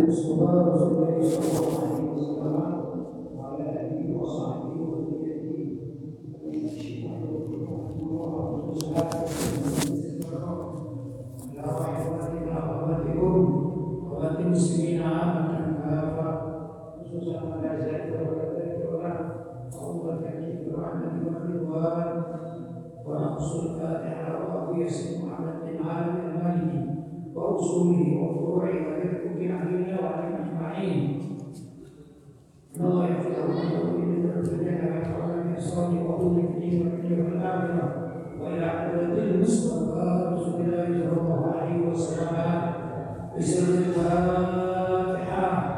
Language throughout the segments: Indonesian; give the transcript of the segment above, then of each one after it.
الصلاة رسول الله صلى الله عليه وسلم وعلى آله وصحبه وذريته ومن الشيطان لا رحمتنا ومتهم ومت المسلمين عامة كافة خصوصا على زيد وكذلك ولا وهو تأكيد رحمة والرضوان ونقص الفاتحة وأبو ياسر محمد بن عامر المالكي وأصوله وفروعه ويذكر بأهلنا وعليهم أجمعين. إن الله يغفر له من الدنيا ويحفظنا من أسرار وأمور الدين والدنيا والآخرة. وإلى حضرة المصطفى رسول الله صلى الله عليه وسلم. بسر الفاتحة.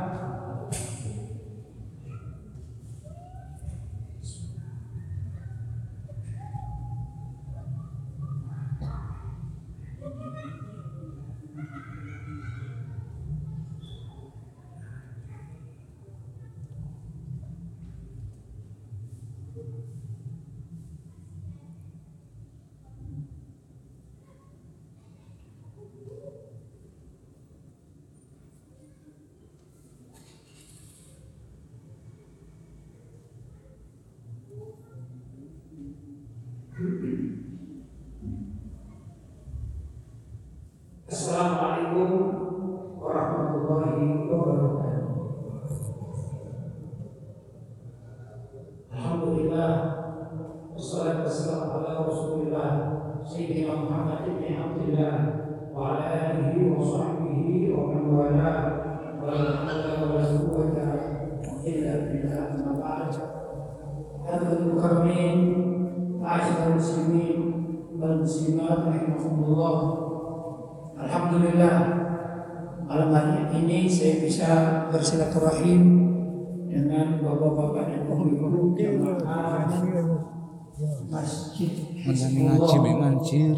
Ngaji mek ngancir.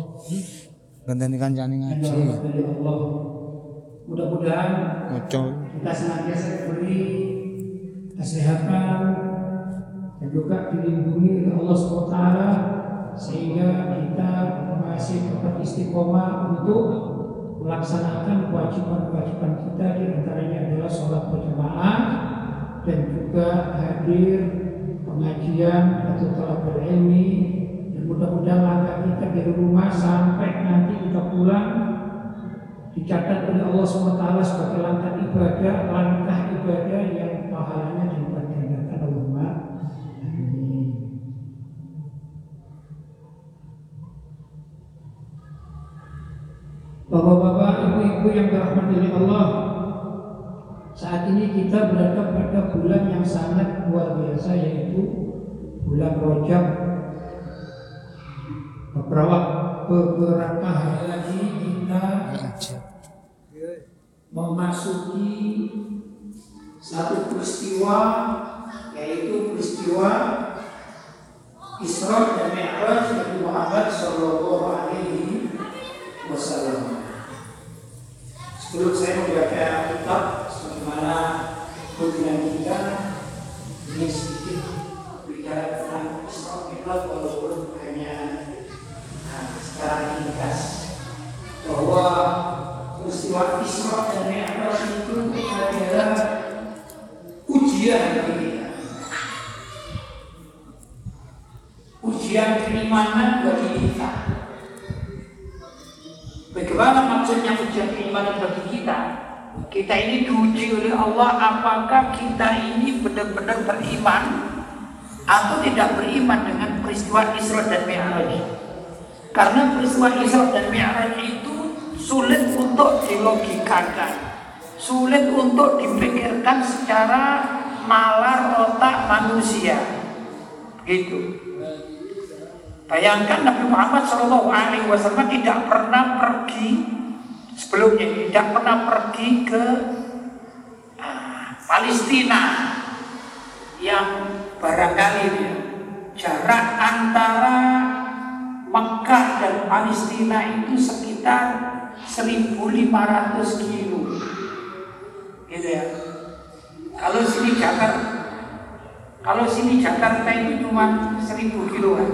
Gandani kancane ngaji. Mudah-mudahan kita senantiasa diberi kesehatan dan juga dilindungi oleh Allah SWT sehingga kita masih dapat istiqomah untuk melaksanakan kewajiban-kewajiban kita di antaranya adalah sholat berjamaah dan juga hadir pengajian atau talabul ilmi dan mudah-mudahan langkah kita dari rumah sampai nanti kita pulang dicatat oleh Allah SWT sebagai langkah ibadah, langkah ibadah yang pahalanya dilipat gandakan Allahumma. Bapak-bapak, ibu-ibu yang dirahmati oleh Allah, saat ini kita berada pada bulan yang sangat luar biasa yaitu bulan Rajab. Beberapa beberapa hari lagi kita memasuki satu peristiwa yaitu peristiwa Isra dan Mi'raj Nabi Muhammad Shallallahu Alaihi Wasallam. Sebelum saya membaca kitab sebagaimana kunjungan kita ini sedikit bicara tentang Isra Mi'raj walaupun hanya nah, secara ringkas bahwa peristiwa Isra dan Mi'raj itu adalah ujian bagi kita. Ujian keimanan bagi kita. Bagaimana maksudnya ujian keimanan bagi kita? Kita ini diuji oleh Allah apakah kita ini benar-benar beriman atau tidak beriman dengan peristiwa Isra dan Mi'raj. Karena peristiwa Isra dan Mi'raj itu sulit untuk dilogikakan, sulit untuk dipikirkan secara nalar otak manusia. Gitu. Bayangkan Nabi Muhammad Shallallahu Alaihi Wasallam tidak pernah pergi sebelumnya, tidak pernah pergi ke ah, Palestina yang barangkali jarak antara Mekah dan Palestina itu sekitar 1500 kilo gitu ya kalau sini Jakarta kalau sini Jakarta itu cuma 1000 kiloan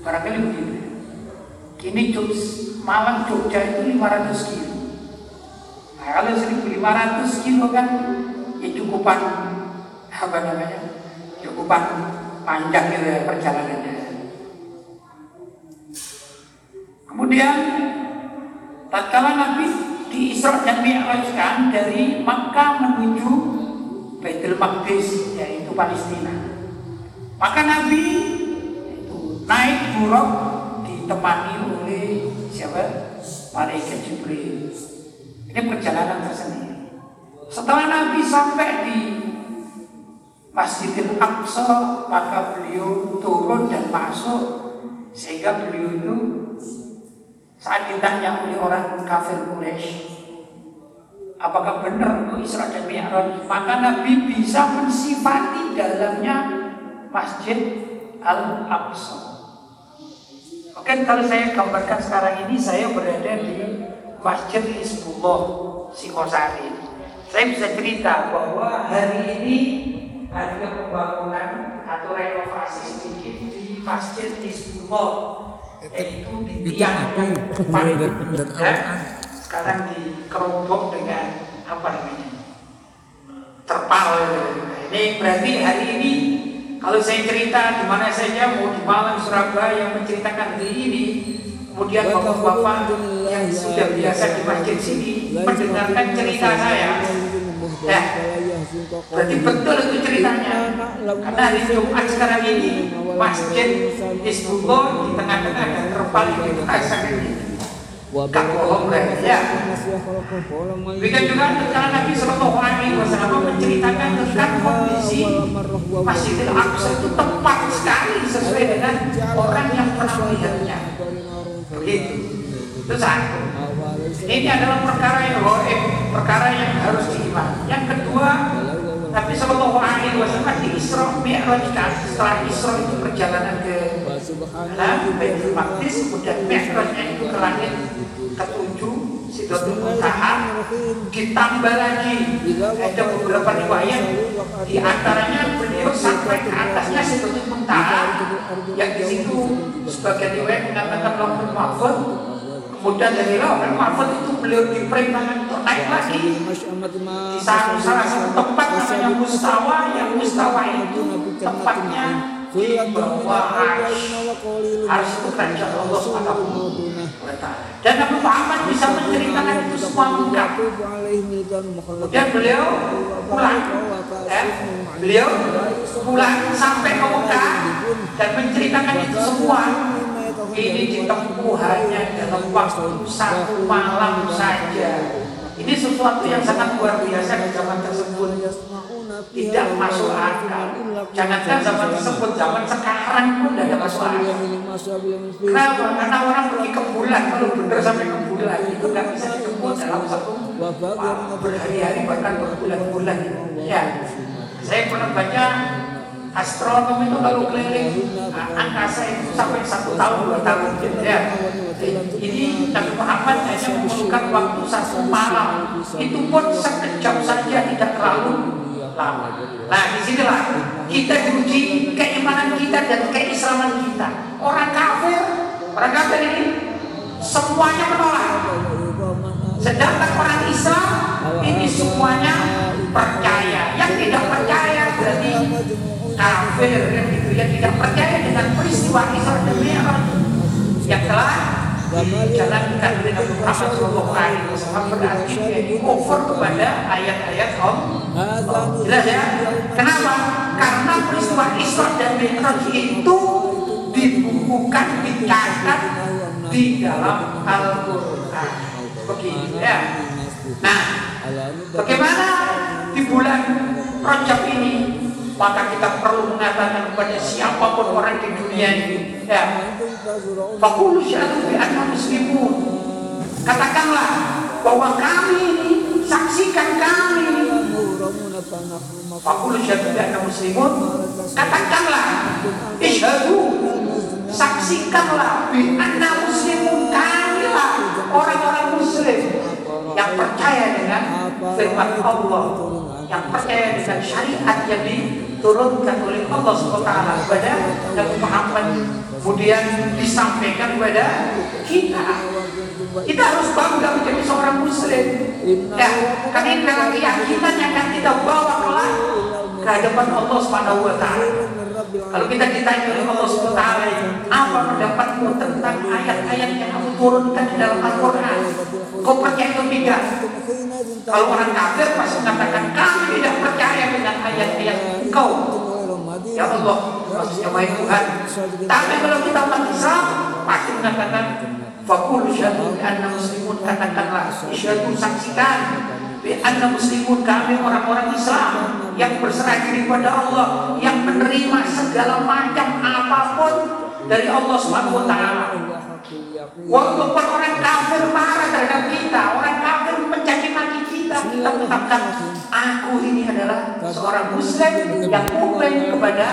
barangkali begitu kini Jog- Malang Jogja itu 500 kilo Nah, kalau 1500 kilo kan ya cukupan apa namanya? Cukupan panjang gitu ya perjalanannya. Kemudian tatkala Nabi di Isra dan Mi'rajkan dari Makkah menuju Baitul Maqdis yaitu Palestina. Maka Nabi itu naik buruk ditemani oleh siapa? Malaikat Jibril. Ini perjalanan tersendiri. Setelah Nabi sampai di Masjidil Aqsa, maka beliau turun dan masuk sehingga beliau itu saat ditanya oleh orang kafir Quraisy, apakah benar itu Isra dan Mi'raj? Maka Nabi bisa mensifati dalamnya Masjid Al-Aqsa. Oke, kalau saya gambarkan sekarang ini saya berada di Masjid Hizbullah Singosari. Saya bisa cerita bahwa hari ini ada pembangunan atau renovasi sedikit di Masjid Hizbullah yang paling ya, sekarang dikerombok dengan apa namanya? Terpal. Ini berarti hari ini kalau saya cerita di mana saja mau di Malang Surabaya menceritakan hari ini kemudian bapak-bapak yang sudah biasa di masjid sini mendengarkan cerita saya. Ya berarti betul itu ceritanya karena hari Jumat sekarang ini masjid Hizbullah di tengah-tengah dan terpal itu rasakan ini Gak bohong kan? Ya. Demikian juga ketika Nabi Shallallahu Alaihi Wasallam menceritakan tentang kondisi Masjidil Aqsa itu tepat sekali sesuai dengan orang yang pernah melihatnya. Begitu. Itu satu. Ini adalah perkara yang goib, perkara yang harus diimani. Yang kedua, Nabi Shallallahu Alaihi Wasallam di Isra Mi'rajkan setelah Isra itu perjalanan ke Baitul Maqdis kemudian Mi'rajnya itu ke langit ketujuh Sidratul Muntaha. Ditambah lagi ada beberapa riwayat. Di antaranya beliau sampai ke atasnya Sidratul Muntaha. Yang di situ sebagian riwayat mengatakan Lauhul Mahfuz kemudian dari Lauhul Mahfuz itu beliau diperintahkan untuk naik lagi di salah, salah satu tempat namanya Mustawa yang Mustawa itu tempatnya di bawah Ars Ars itu kerajaan Allah Subhanahu wa taala. Dan Nabi Muhammad bisa menceritakan itu semua lengkap. Kemudian beliau pulang, ya, beliau pulang sampai ke Mekah dan menceritakan itu semua. Ini ditempuh hanya dalam waktu satu malam saja. Ini sesuatu yang sangat luar biasa di zaman tersebut tidak masuk akal. Jangankan zaman tersebut, zaman sekarang pun tidak masuk akal. Kenapa? Karena orang pergi ke bulan, kalau benar sampai ke bulan itu nggak bisa dikebut dalam satu berhari-hari bahkan berbulan-bulan. Ya, saya pernah baca astronom itu kalau keliling angkasa itu sampai satu tahun dua tahun ya. Ini Nabi Muhammad hanya memerlukan waktu satu malam. Itu pun sekejap saja tidak terlalu lama. Nah di sinilah kita diuji keimanan kita dan keislaman kita. Orang kafir orang kafir ini semuanya menolak. Sedangkan orang Islam ini semuanya percaya yang tidak percaya berarti kafir yang gitu yang tidak percaya dengan peristiwa Isra dan Mi'raj yang telah dijalankan oleh Nabi Muhammad Shallallahu Alaihi Wasallam berarti dia di over kepada ayat-ayat Allah. Jelas ya? Kenapa? Karena peristiwa Isra dan Mi'raj itu dibukukan, dicatat di dalam Al-Quran. Begitu ya. Nah, bagaimana di bulan Rajab ini maka kita perlu mengatakan kepada siapa pun orang di dunia ini? Ya. Fakulu syahadu bi anna muslimun. Katakanlah bahwa kami ini saksikan kami. Fakulu syahadu bi anna muslimun. Katakanlah isyhadu saksikanlah bi anna muslimun kamilah orang-orang muslim yang percaya dengan firman Allah yang percaya dengan syariat yang diturunkan oleh Allah SWT kepada Nabi Muhammad kemudian disampaikan kepada kita Kita harus bangga menjadi seorang muslim. Ya, karena keyakinan yang akan kita bawa kelak ke hadapan Allah taala. Kalau kita ditanya oleh Allah taala, apa pendapatmu tentang ayat-ayat yang kamu turunkan di dalam Al-Qur'an? Kau percaya atau tidak? Kalau orang kafir pasti mengatakan kami tidak percaya dengan ayat-ayat engkau. Ya Allah, maksudnya wahai Tuhan. Tapi kalau kita umat Islam pasti mengatakan Fakul syahadu anna muslimun katakanlah Isyadu saksikan Bi anna muslimun kami orang-orang Islam Yang berserah diri pada Allah Yang menerima segala macam apa pun Dari Allah taala. Walaupun orang kafir marah terhadap kita, orang kafir kita, aku ini adalah seorang muslim yang mukmin kepada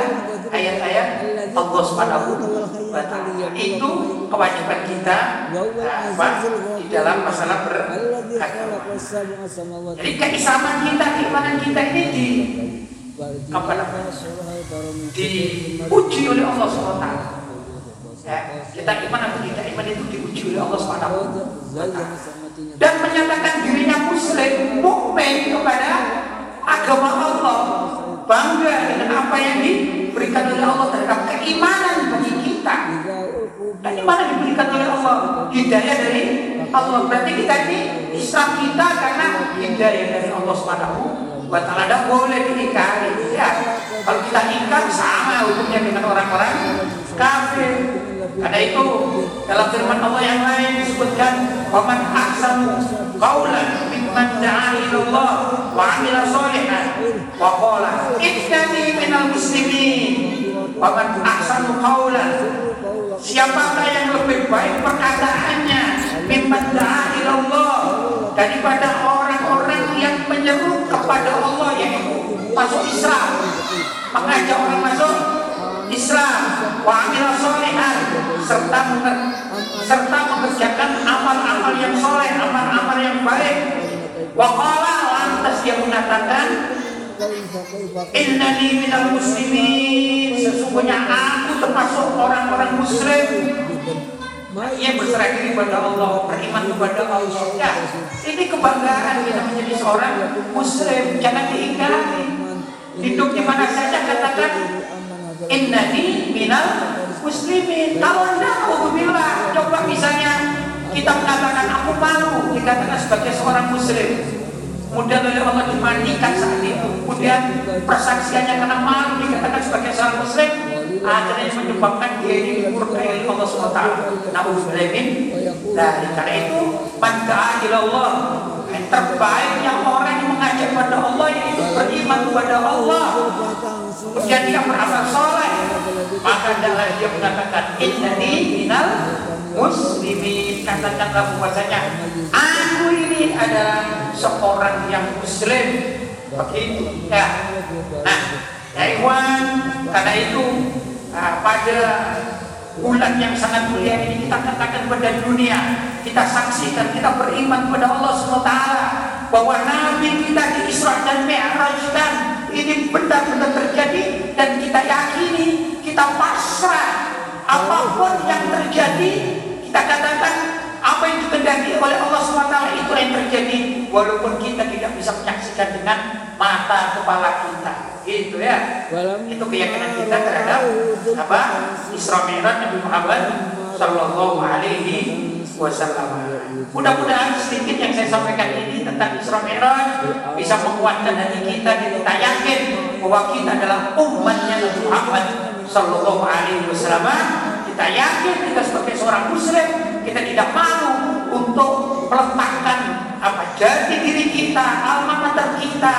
ayat-ayat Allah Subhanahu wa taala. Itu kewajiban kita apa, di dalam masalah beragama. Jadi keislaman kita, keimanan kita ini di apa diuji oleh Allah Subhanahu wa taala. Ya, kita iman atau tidak iman itu diuji oleh Allah taala. Dan menyatakan dirinya muslim, mukmin kepada agama Allah, bangga dengan apa yang diberikan oleh Allah terhadap keimanan bagi kita. Dan iman diberikan oleh Allah, hidayah dari Allah. Berarti kita ini Islam kita karena hidayah dari Allah Subhanahu wa taala. Dan boleh diingkari. Ya, kalau kita ingkar sama hukumnya dengan orang-orang kafir. Karena itu dalam firman Allah yang lain disebutkan waman ahsanu qaulan mimman da'a ilallah wa 'amila sholihan wa qala innani minal muslimin. Waman ahsanu qaulan siapakah yang lebih baik perkataannya? Mimman da'a ilallah daripada orang-orang yang menyeru kepada Allah yaitu masuk Islam. Mengajak orang masuk Islam wa solehan serta serta mengerjakan amal-amal yang soleh, amal-amal yang baik. Waqala lantas dia mengatakan Innani minal muslimin. Sesungguhnya aku termasuk orang-orang muslim. Ia berserah diri pada Allah Beriman kepada Allah. Ya, ini kebanggaan kita menjadi seorang muslim. Jangan diingkari. Hidup di mana saja katakan Innani minal muslimin. Kalau anda bilang, coba misalnya kita mengatakan aku malu dikatakan sebagai seorang muslim. Kemudian oleh Allah dimandikan saat itu. Kemudian persaksiannya karena malu dikatakan sebagai seorang muslim. Akhirnya menyebabkan dia ini murka oleh Allah SWT. Na'udzubillahimin. Dari karena itu, man Allah terbaiknya orang yang mengajak pada Allah yaitu beriman kepada Allah. Kemudian dia beramal soleh. Maka adalah dia mengatakan innani minal muslimin. Katakanlah bahwasanya aku ini adalah seorang yang muslim. Begitu. Ya. Nah ya Iwan karena itu nah, pada bulan yang sangat mulia ini kita katakan pada dunia kita saksikan kita beriman kepada Allah SWT bahwa Nabi kita di Isra dan Mi'rajkan ini benar-benar terjadi dan kita yakini kita pasrah apa pun yang terjadi kita katakan apa yang dikehendaki oleh Allah SWT itu yang terjadi. Walaupun kita tidak bisa menyaksikan dengan mata kepala kita. Gitu ya. Itu keyakinan kita terhadap apa? Isra Mi'raj Nabi Muhammad Sallallahu Alaihi Wasallam. Mudah-mudahan sedikit yang saya sampaikan ini tentang Isra Mi'raj bisa menguatkan hati kita kita yakin bahwa kita adalah umatnya Nabi Muhammad Sallallahu Alaihi Wasallam. Kita yakin kita sebagai seorang Muslim kita tidak malu untuk meletakkan apa jadi diri kita, alma mater kita,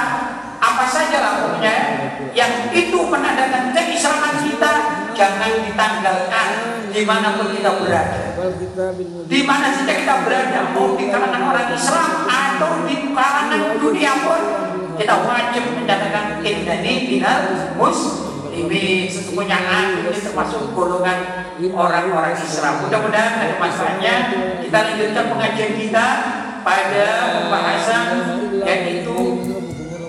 apa saja lah pokoknya yang itu menandakan keislaman kita jangan ditanggalkan di mana pun kita berada. Di mana saja kita berada mau di kalangan orang Islam atau di kalangan dunia pun kita wajib mencatatkan innani minal sesungguhnya aku ini termasuk golongan orang-orang Islam mudah-mudahan ada masanya kita lanjutkan pengajian kita pada pembahasan yaitu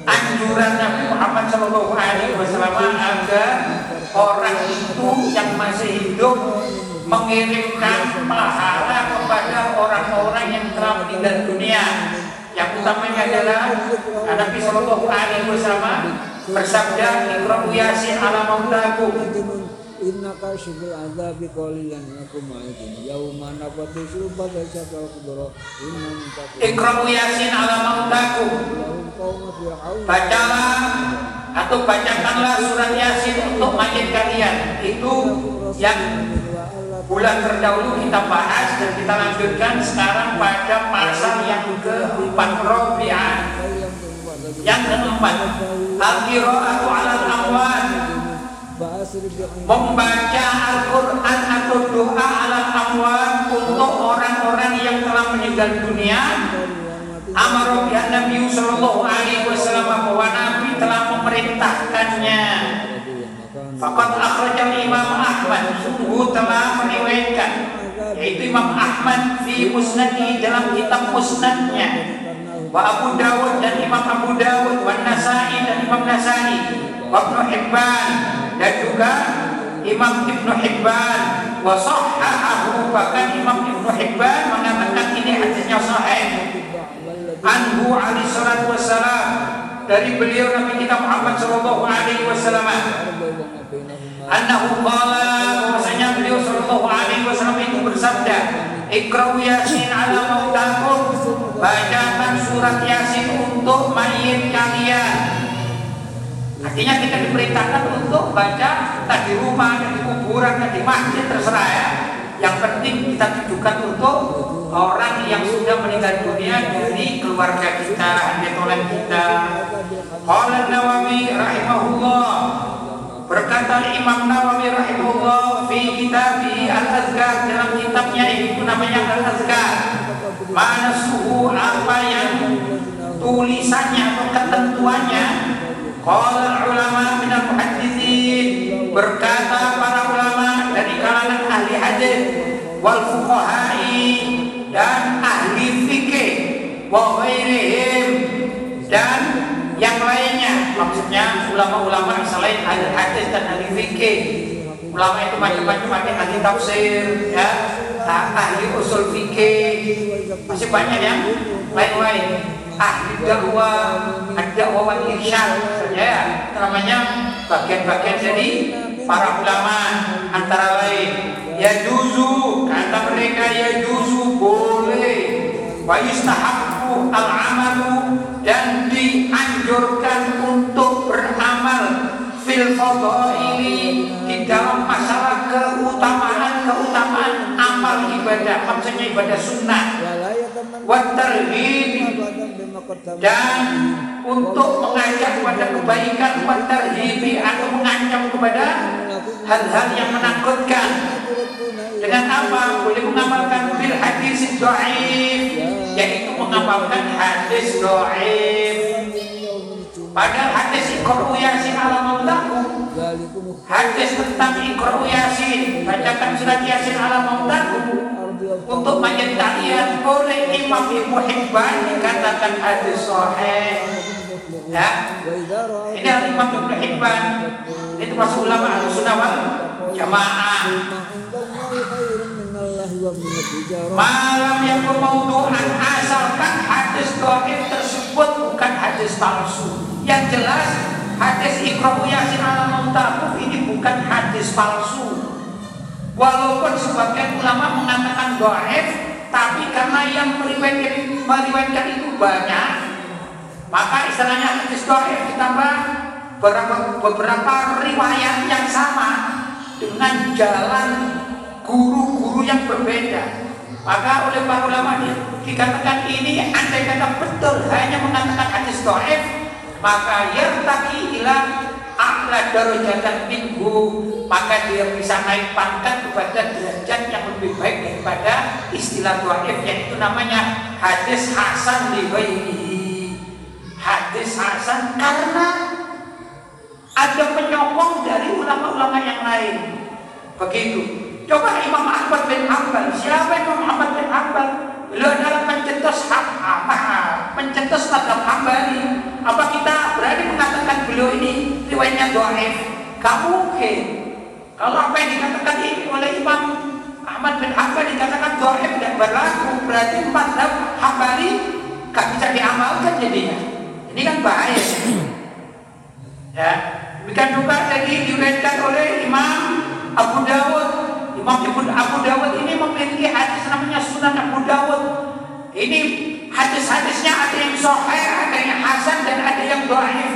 anjuran Nabi Muhammad Shallallahu Alaihi Wasallam agar orang itu yang masih hidup mengirimkan pahala kepada orang-orang yang telah meninggal dunia. Yang utamanya adalah Nabi Shallallahu Alaihi Wasallam bersabda, "Iqra'u Yasin ala mautakum." Inna kashifil azabi qalilan lakum ma'idin Yawma nafatisu pada syakal kubro Inna mintakum Iqra'u Yasin ala fir'aun. Bacalah atau bacakanlah surat Yasin untuk mayat kalian. Itu yang bulan terdahulu kita bahas dan kita lanjutkan sekarang pada pasal yang keempat. Robi'ah yang keempat Al-Qira'atu ala al-amwat membaca Al-Quran atau doa ala amwat untuk orang-orang yang telah meninggal dunia. Amar Nabi Sallallahu Alaihi Wasallam bahwa Nabi telah memerintahkannya. Fakat akhrajal Imam Ahmad Sungguh telah meriwayatkan Yaitu Imam Ahmad Fi musnadi dalam kitab musnadnya Wa Abu Dawud dan Imam Abu Dawud Wa Nasai dan Imam Nasai Wa Ibnu Hibban Dan juga Imam Ibnu Hibban. Wa Sahahahu Bahkan Imam Ibnu Hibban mengatakan ini hadisnya sahih. Anhu alaihi salatu wassalam dari beliau Nabi kita Muhammad sallallahu alaihi wasallam. Annahu qala bahwasanya beliau sallallahu alaihi wasallam itu bersabda Iqra'u Yasin ala mautakum bacakan surat Yasin untuk mayit kalian Artinya kita diperintahkan untuk baca entah di rumah, entah di kuburan, entah di masjid terserah ya. Yang penting kita tujukan untuk orang yang sudah meninggal dunia dari keluarga kita, netolan kita. Qala Nawawi rahimahullah berkata Imam Nawawi rahimahullah fi kitabih Al-Azkar dalam kitabnya itu namanya Al-Azkar. Mana suhu apa yang tulisannya atau ketentuannya. Qala ulama minal muhaddithin berkata para ulama dari kalangan ahli hadis wal fuqahai dan ahli fikih wa dan yang lainnya. Maksudnya ulama-ulama selain ahli hadis dan ahli fikih ulama itu macam-macam ada ahli tafsir ya. Ahli usul fikih. Masih banyak yang lain-lain. Ahli dakwah, dakwah wal irsyad ya. Namanya bagian-bagian dari para ulama antara lain ya juzu kata mereka ya juzu boleh. Wa yustahabbu al amalu dan dianjurkan untuk beramal fil fadaili dalam masalah keutamaan keutamaan amal ibadah maksudnya ibadah sunnah. Wa tarhib. Dan untuk mengajak kepada kebaikan watarhibi atau mengancam kepada hal-hal yang menakutkan. Dengan apa? Boleh mengamalkan bil hadis dhaif yaitu mengamalkan hadis dhaif padahal hadis iqra yasin ala mautakum hadis tentang iqra yasin bacakan surat yasin ala mautakum untuk kalian oleh Imam Ibnu Hibban dikatakan hadis sahih. Ya. Ini Imam Ibnu Hibban. Itu masuk ulama Ahlussunnah wal Jamaah. Malam yang pemauduan asalkan hadis doain tersebut bukan hadis palsu. Yang jelas hadis Iqra Yasin ala Mautakum ini bukan hadis palsu. Walaupun sebagian ulama mengatakan doaif, tapi karena yang meriwayatkan, meriwayatkan itu banyak, maka istilahnya hadis doaif ditambah beberapa, beberapa riwayat yang sama dengan jalan guru-guru yang berbeda. Maka oleh para ulama dikatakan ini andai kata betul hanya mengatakan hadis doaif, maka yartaki ila a'la darajatan minggu maka dia bisa naik pangkat kepada derajat yang lebih baik daripada istilah dhaif yaitu namanya hadis hasan li hadis hasan karena ada penyokong dari ulama-ulama yang lain. Begitu coba Imam Ahmad bin Hanbal siapa Imam Ahmad bin Hanbal beliau adalah pencetus hak apa pencetus madhab hambali apa kita berani mengatakan beliau ini riwayatnya doaif? Gak mungkin. Kalau apa yang dikatakan ini oleh Imam Ahmad bin Hanbal dikatakan doaib dan berlaku berarti mazhab Hambali gak bisa diamalkan jadinya. Ini kan bahaya. Ya, demikian juga tadi diriwayatkan oleh Imam Abu Dawud. Imam Abu Abu Dawud ini memiliki hadis namanya Sunan Abu Dawud. Ini hadis-hadisnya ada yang sahih, ada yang hasan dan ada yang dhaif.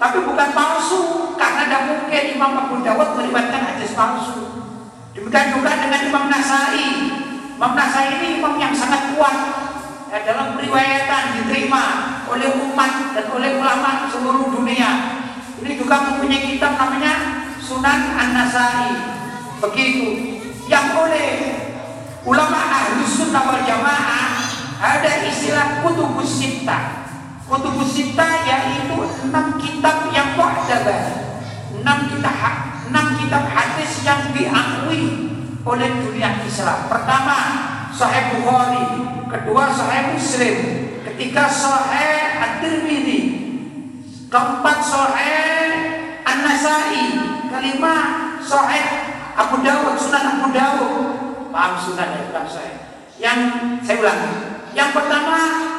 Tapi bukan palsu karena tidak mungkin Imam Abu Dawud meriwayatkan hadis palsu. Demikian juga dengan Imam Nasai. Imam Nasai ini imam yang sangat kuat ya, dalam periwayatan diterima oleh umat dan oleh ulama seluruh dunia. Ini juga mempunyai kitab namanya Sunan An-Nasai. Begitu. Yang oleh ulama ahli sunnah wal jamaah ada istilah kutubus sitta. Kutubus sitta yaitu enam kitab yang mu'tabar. Enam kitab enam kitab hadis yang diakui oleh dunia Islam. Pertama, Sahih Bukhari, kedua Sahih Muslim, ketiga Sahih At-Tirmidzi, keempat Sahih An-Nasai, kelima Sahih Abu Dawud, Sunan Abu Dawud. Paham Sunan ya, bukan Sahih. Yang saya ulang. Yang pertama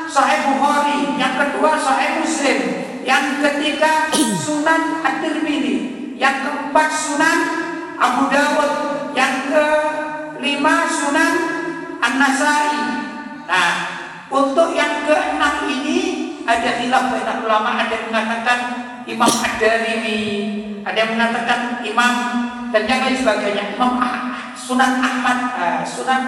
Sahih Bukhari, yang kedua Sahih Muslim, yang ketiga Sunan At-Tirmidzi, yang keempat Sunan Abu Dawud, yang kelima Sunan An-Nasai. Nah, untuk yang keenam ini ada hilaf banyak ulama, ada yang mengatakan Imam Ad-Darimi, ada yang mengatakan Imam dan yang lain sebagainya. Imam ah, Sunan Ahmad, uh, Sunan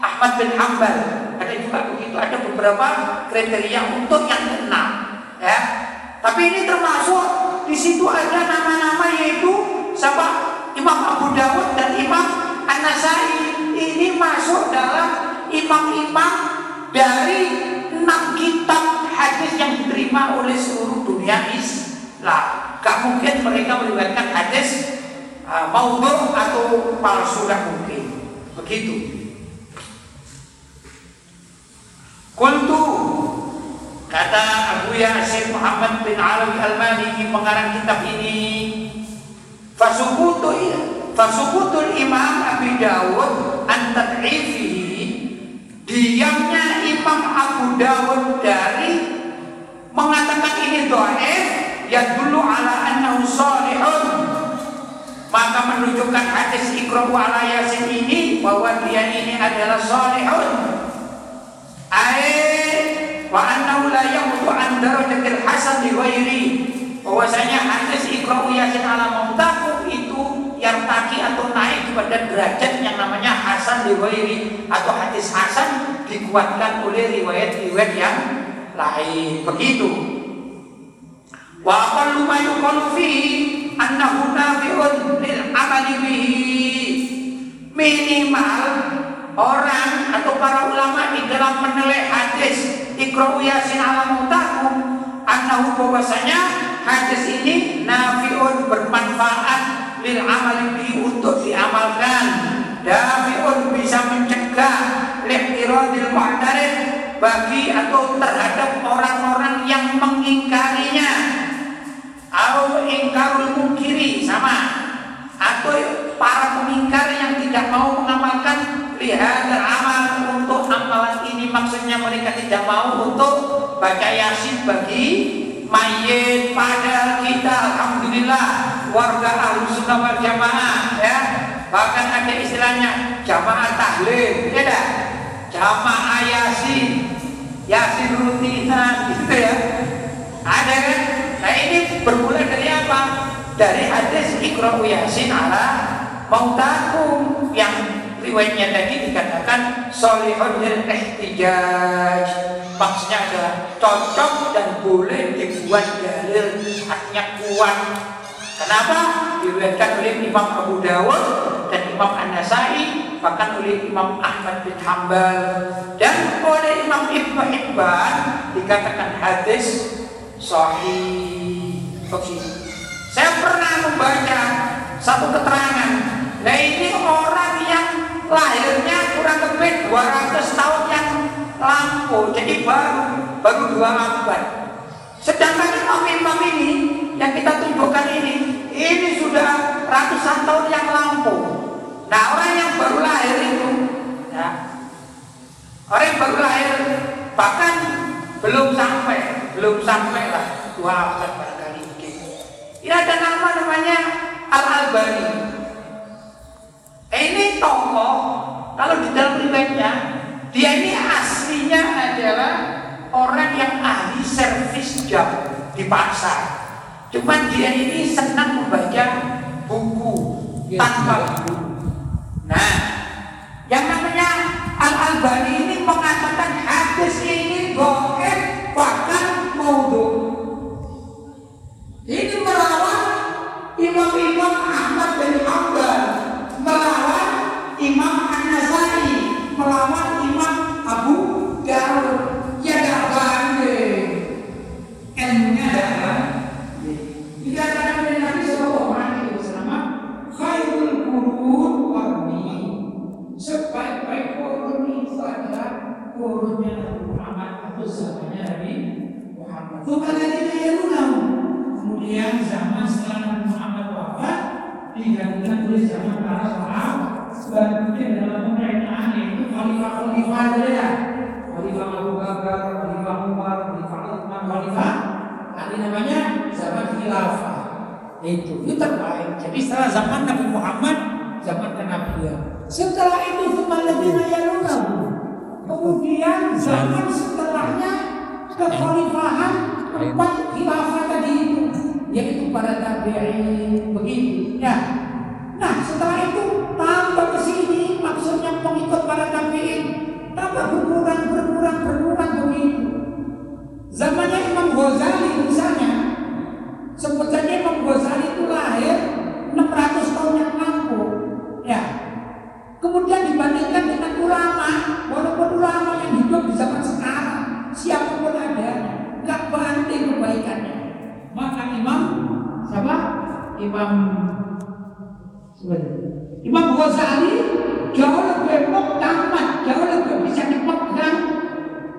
Ahmad bin Hambal, ada juga begitu. Ada beberapa kriteria untuk yang keenam, ya. Tapi ini termasuk di situ ada nama-nama yaitu siapa Imam Abu Dawud dan Imam An-Nasai ini masuk dalam imam-imam dari enam kitab hadis yang diterima oleh seluruh dunia Islam. Gak mungkin mereka meriwayatkan hadis uh, maudhu atau palsu gak mungkin. Begitu. Kultu kata Abu Yasin Muhammad bin Alawi Al-Maliki pengarang kitab ini fasukutu fasukutul Imam Abi Dawud an tad'ifihi diamnya Imam Abu Dawud dari mengatakan ini dhaif ya dulu ala annahu salihun maka menunjukkan hadis Iqra ala Yasin ini bahwa dia ini adalah salihun. Ai wa annahu la yamutu an darajatil hasan li ghairi. Bahwasanya hadis Iqra Yasin ala mautaku itu yang taki atau naik kepada derajat yang namanya hasan li ghairi atau hadis hasan dikuatkan oleh riwayat-riwayat yang lain. Begitu. Wa aqallu ma yuqalu annahu nafi'un lil amali bihi minimal orang atau para ulama di dalam menilai hadis Iqra'u Yasin ala mautakum annahu bahwasanya hadis ini nafi'un bermanfaat lil amali bihi untuk diamalkan. Dafi'un bisa mencegah lihtiradil mu'tarid bagi atau terhadap orang-orang yang mengingkarinya atau ingkarul mungkiri sama. Atau para pengingkar yang tidak mau mengamalkan lihat amal untuk amalan ini. Maksudnya mereka tidak mau untuk baca yasin bagi mayit pada kita alhamdulillah warga ahlu sunnah wal jamaah ya. Bahkan ada istilahnya jamaah tahlil ya dah. Jamaah yasin yasin rutinan gitu ya ada kan nah ini bermula dari apa dari hadis Iqra'u Yasin ala mautakum yang riwayatnya tadi dikatakan solihun lil ihtijaj. Maksudnya adalah cocok dan boleh dibuat dalil haknya kuat. Kenapa? Diriwayatkan oleh Imam Abu Dawud dan Imam An-Nasai bahkan oleh Imam Ahmad bin Hambal dan oleh Imam Ibnu Hibban dikatakan hadis sahih. Begitu saya pernah membaca satu keterangan. Nah ini orang yang lahirnya kurang lebih 200 tahun yang lampu, jadi baru baru dua abad. Sedangkan imam-imam ini yang kita tunjukkan ini, ini sudah ratusan tahun yang lampu. Nah orang yang baru lahir itu, ya, orang yang baru lahir bahkan belum sampai, belum sampai lah dua abad. Ini ada nama namanya Al Albani. Eh, ini tokoh kalau di dalam riwayatnya dia ini aslinya adalah orang yang ahli servis jam di pasar. Cuman dia ini senang membaca buku tanpa buku. Nah, yang namanya Al Albani ini mengatakan hadis ini goib bahkan maudhu. Ini imam-imam Ahmad bin Hanbal, kemudian dibandingkan dengan ulama walaupun ulama yang hidup di zaman sekarang siapa pun ada nggak banding kebaikannya. Maka Imam siapa? Imam. Imam Ghazali jauh lebih muktamad jauh lebih bisa dipegang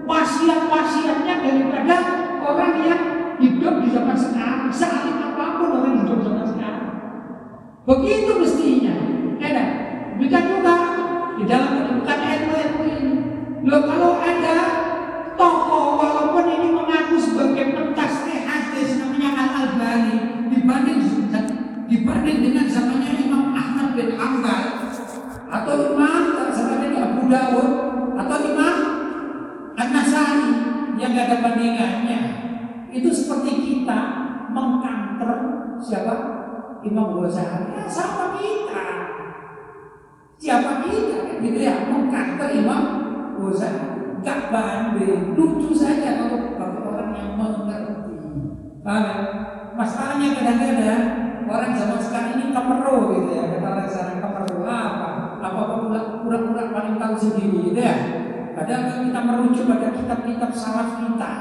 wasiat-wasiatnya daripada orang yang hidup di zaman sekarang saling apa pun orang hidup di zaman sekarang. Begitu mestinya Loh kalau ada tokoh walaupun ini mengaku sebagai pentasih hadis namanya Al Albani dibanding dibanding dengan zamannya Imam Ahmad bin Hanbal atau Imam zamannya Abu Dawud atau Imam An-Nasai yang gak ada bandingannya. Itu seperti kita mengkanter siapa? Imam Ghazali. Ya, sama kita? Siapa kita? Gitu ya mengkanter Imam Ghazali gak banding lucu saja kalau bagi orang yang mengerti paham ya? masalahnya kadang-kadang orang zaman sekarang ini kemeru gitu ya kata orang sekarang kemeru apa apa pura-pura paling tahu sendiri gitu ya Padahal kita merujuk pada kitab-kitab salaf kita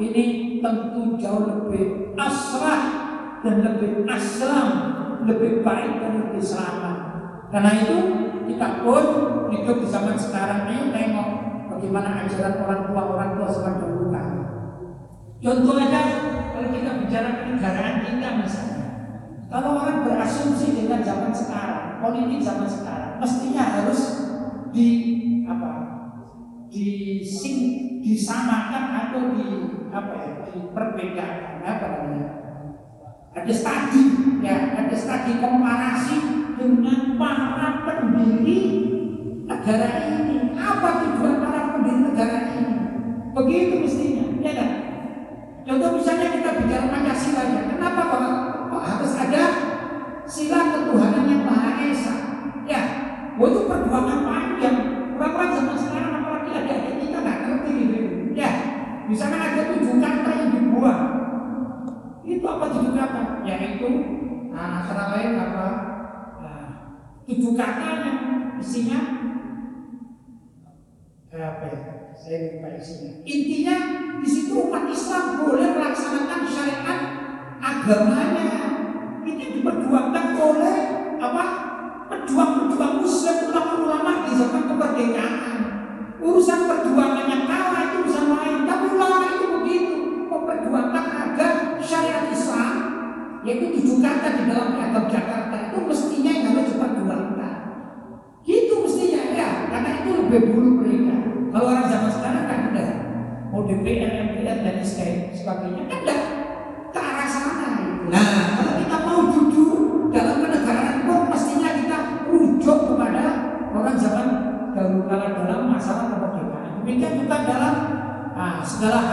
Ini tentu jauh lebih asrah dan lebih aslam Lebih baik lebih selamat Karena itu kita pun hidup di zaman sekarang ini tengok Bagaimana ajaran orang tua orang tua dahulu kan Contoh aja kalau kita bicara kenegaraan kita misalnya. Kalau orang berasumsi dengan zaman sekarang Politik zaman sekarang Mestinya harus di apa dising, disamakan atau di apa ya diperbedakan apa namanya? Ada studi ya ada studi komparasi dengan para pendiri negara ini apa tujuan para pendiri negara ini begitu mestinya ya kan contoh misalnya kita bicara pancasila ya kenapa kok, kok harus ada sila ketuhanan yang maha esa ya itu perjuangan panjang orang-orang zaman sekarang adik-adik kita nggak ngerti gitu. Ya, misalkan ada tujuh kata yang dibuat, itu apa tujuh kata? Yaitu nah, antara lain apa? Tujuh kata yang isinya apa ya? Saya lupa isinya. Intinya di situ umat Islam boleh melaksanakan syariat agamanya. Itu diperjuangkan oleh apa? Pejuang-pejuang Muslim ulama-ulama di zaman kemerdekaan urusan perjuangannya kalah itu urusan lain tapi ulama itu begitu memperjuangkan agar syariat Islam yaitu tujuh kata di dalam piagam Jakarta itu mestinya yang harus diperjuangkan gitu mestinya ya karena itu lebih dulu mereka kalau orang zaman sekarang kan udah mau DPR, MPR dan sebagainya sebagainya kan enggak ke arah sana. gitu. Nah, kalau kita mau jujur dalam kenegaraan pun mestinya kita rujuk kepada orang zaman dahulu kala dalam masalah kemerdekaan. Demikian juga dalam nah, segala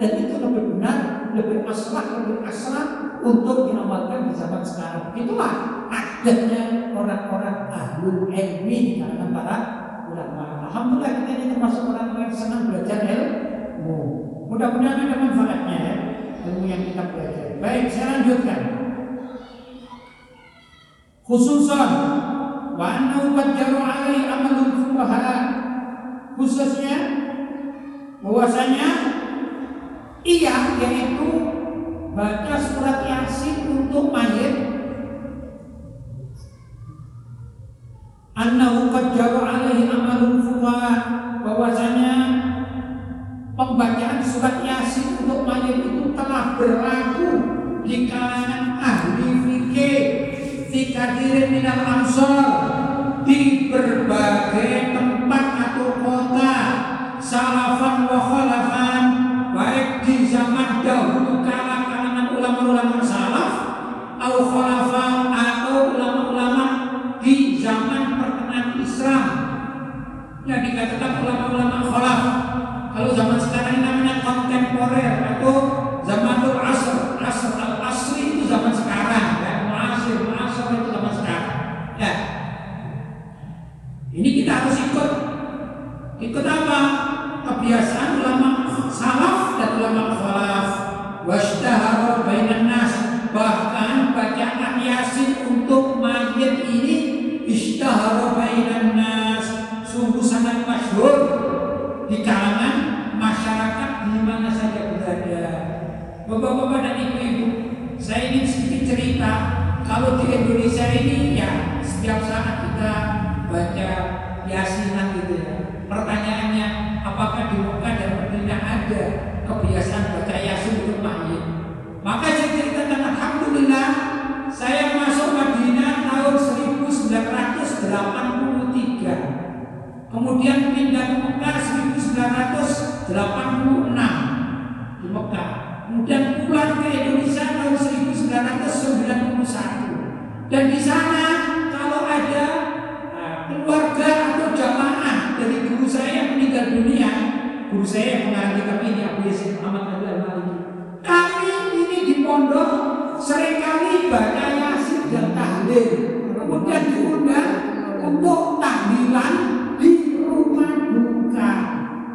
dan itu lebih benar, lebih aslah, lebih aslah untuk diamalkan di zaman sekarang. Itulah adanya orang-orang ahlul ilmi di kalangan para ulama. Alhamdulillah kita ini termasuk orang yang senang belajar ilmu. Mudah-mudahan ada manfaatnya ya ilmu yang kita pelajari. Baik, saya lanjutkan. Khususan wa annahu qad jaru alaihi amalul fuqaha khususnya bahwasanya iya yaitu baca surat yasin untuk mayit. Annahu qad jaru alaihi amalul fuqaha bahwasanya pembacaan surat yasin untuk mayit itu telah berlaku di kalangan ahli fikih fikadirin minal ansor di berbagai tempat atau kota salafan wa khalafan morrer né? Tahlilan di rumah duka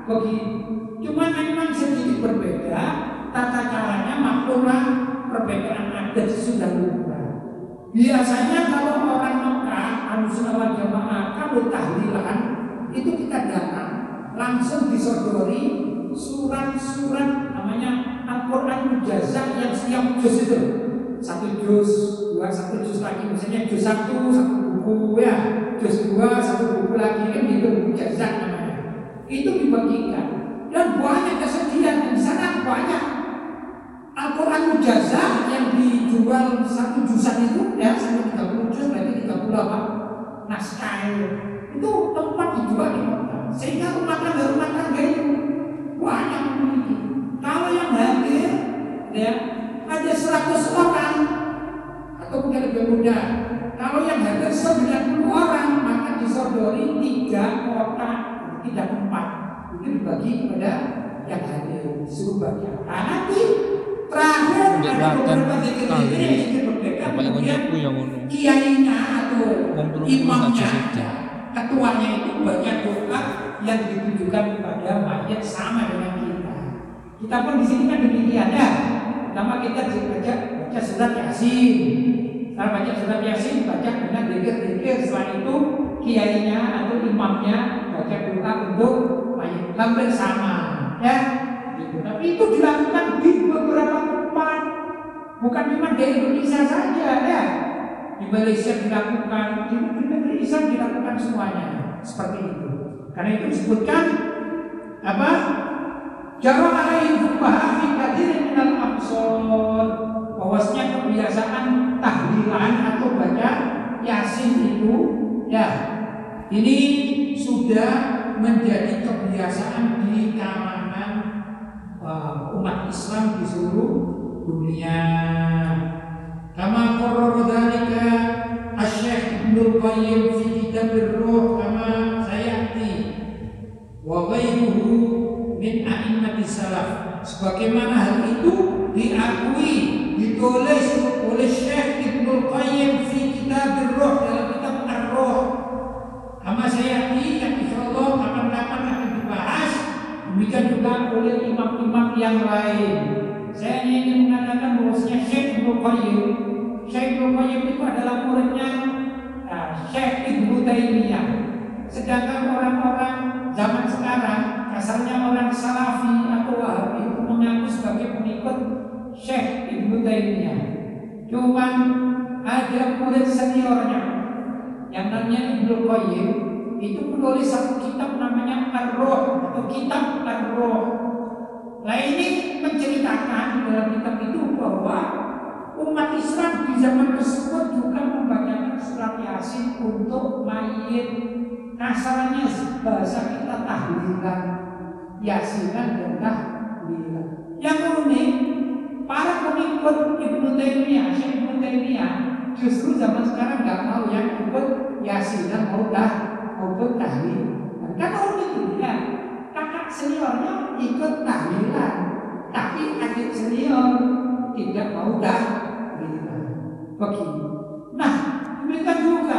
begitu. Cuma memang sedikit berbeda tata caranya maklumlah perbedaan adat sudah berubah. Biasanya kalau orang Mekah, Ahlussunnah wal Jamaah, kalau tahlilan itu kita datang langsung disodori surat-surat namanya Al-Quran Mujazah yang setiap juz itu satu juz, dua satu juz lagi misalnya juz satu satu buku ya, juz dua satu buku lagi kan gitu Mujazah namanya. Itu dibagikan. Dan banyak kesedihan di sana banyak. Al-Quran Mujazah yang dijual satu jusan itu ya sampai 30 juz berarti 30 apa? Naskah itu itu tempat dijual di Mekah sehingga rumah tangga rumah tangga itu banyak memiliki. Kalau yang hadir ya ada 100 orang atau mungkin lebih mudah kalau yang hadir 90 orang maka disodori tiga kotak tiga tempat itu dibagi kepada yang hadir disuruh bagi nah nanti terakhir ada beberapa zikir kali. zikir yang zikir berbeda kemudian kiainya atau imamnya ketuanya itu banyak doa yang ditujukan kepada mayat sama dengan kita. Kita pun di sini kan demikian ya. Pertama kita baca baca surat yasin baca surat yasin baca dengan zikir-zikir setelah itu kiainya atau imamnya baca doa untuk mayat hampir sama ya. Gitu. Tapi itu dilakukan di beberapa tempat, bukan cuma di Indonesia saja ya. Di Malaysia dilakukan, di negeri Islam dilakukan semuanya. Seperti itu. Karena itu disebutkan apa? Jarang alaihi fuqaha fi katsirin minal bahwasanya kebiasaan tahlilan atau baca yasin itu ya ini sudah menjadi kebiasaan di kalangan uh, umat Islam di seluruh dunia. Kama qarrara Asy-Syaikh Ibnu Qayyim fi Kitab Ar-Ruh kama sayati wa ghairuhu min a'immati salaf. Sebagaimana hal itu diakui, ditulis oleh Syekh Ibnu Qayyim fi Kitab Ar-Ruh dalam kitab Ar-Ruh. Kama sayati yang insyaallah kapan-kapan akan dibahas demikian juga oleh imam-imam yang lain. Saya ingin mengatakan bahwasanya Syekh Ibnu Qayyim Syekh Ibnu Qayyim itu adalah muridnya uh, Syekh Ibnu Taimiyah. Sedangkan orang-orang zaman sekarang, kasarnya orang Salafi atau Wahabi itu mengaku sebagai pengikut Syekh Ibnu Taimiyah. Cuman ada murid seniornya yang namanya Ibnu Qayyim itu menulis satu kitab namanya Ar-Ruh atau kitab Ar-Ruh. Nah ini menceritakan dalam kitab itu bahwa umat Islam di zaman tersebut juga membacakan surat Yasin untuk mayit kasarnya bahasa kita tahlilan yasinan dan tahlilan yang unik para pengikut Ibnu Taimiyah Syekh Ibnu Taimiyah justru zaman sekarang nggak mau yang ikut yasinan mau dah maupun tahlil kan unik ya kakak seniornya ikut tahlilan. Tapi adik senior tidak mau dah begini. Nah, demikian juga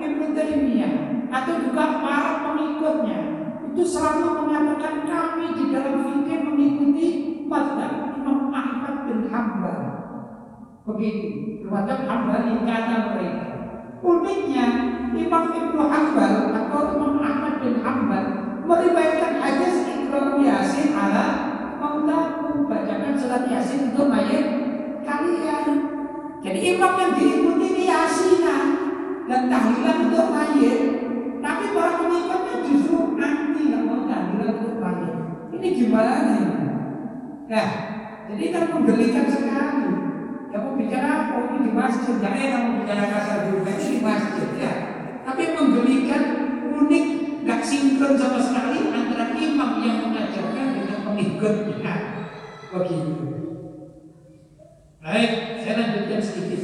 Ibnu Taimiyah atau juga para pengikutnya itu selalu mengatakan kami di dalam fikih mengikuti mazhab Imam Ahmad bin Hambal. Begitu, mazhab Hambali kata mereka. Uniknya Imam Ibnu Hambal atau Imam Ahmad bin Hambal meriwayatkan hadis Iqra Yasin ala mautakum bacakan surat Yasin untuk mayat kalian jadi imam yang diikuti ini yasinan dan tahlilan untuk mayit. Tapi para pengikutnya justru anti nggak mau tahlilan untuk mayit. Ini gimana ini? Nah, jadi kan menggelikan sekali. Ya mau bicara oh ini di masjid, ya enak mau bicara kasar juga ini di masjid ya. Tapi menggelikan unik, nggak sinkron sama sekali antara imam yang mengajarkan dengan pengikutnya. Begitu. Baik, saya lanjutkan sedikit.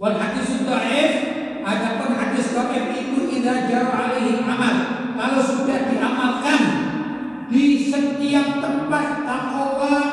Wal hadis dhaif, adapun hadis dhaif itu idza jara alaihi amal. Kalau sudah diamalkan di setiap tempat takwa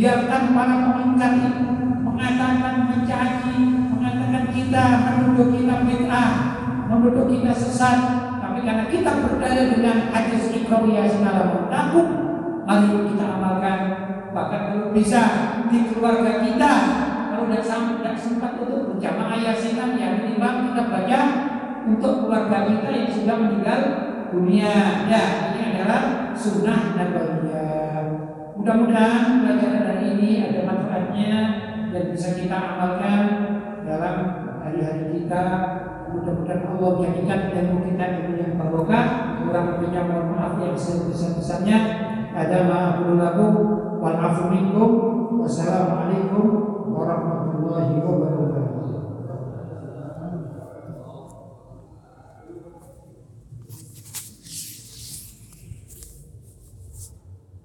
biarkan para pengingkar mengatakan mencaci mengatakan kita menuduh kita bid'ah menuduh kita sesat. Tapi karena kita berdaya dengan hadis ikrawiyah segala takut mari kita amalkan. Bahkan kalau bisa di keluarga kita kalau tidak sampai sempat untuk berjamaah yasin yang minimal kita baca untuk keluarga kita yang sudah meninggal dunia. Ya ini adalah sunnah nabawiyah mudah-mudahan pelajaran hari ini ada manfaatnya dan bisa kita amalkan dalam hari-hari kita. Mudah-mudahan Allah jadikan ilmu kita ilmu yang barokah. Kurang lebihnya mohon maaf yang sebesar-besarnya. Ada ma'afulu lakum wal afu minkum. Wassalamualaikum warahmatullahi wabarakatuh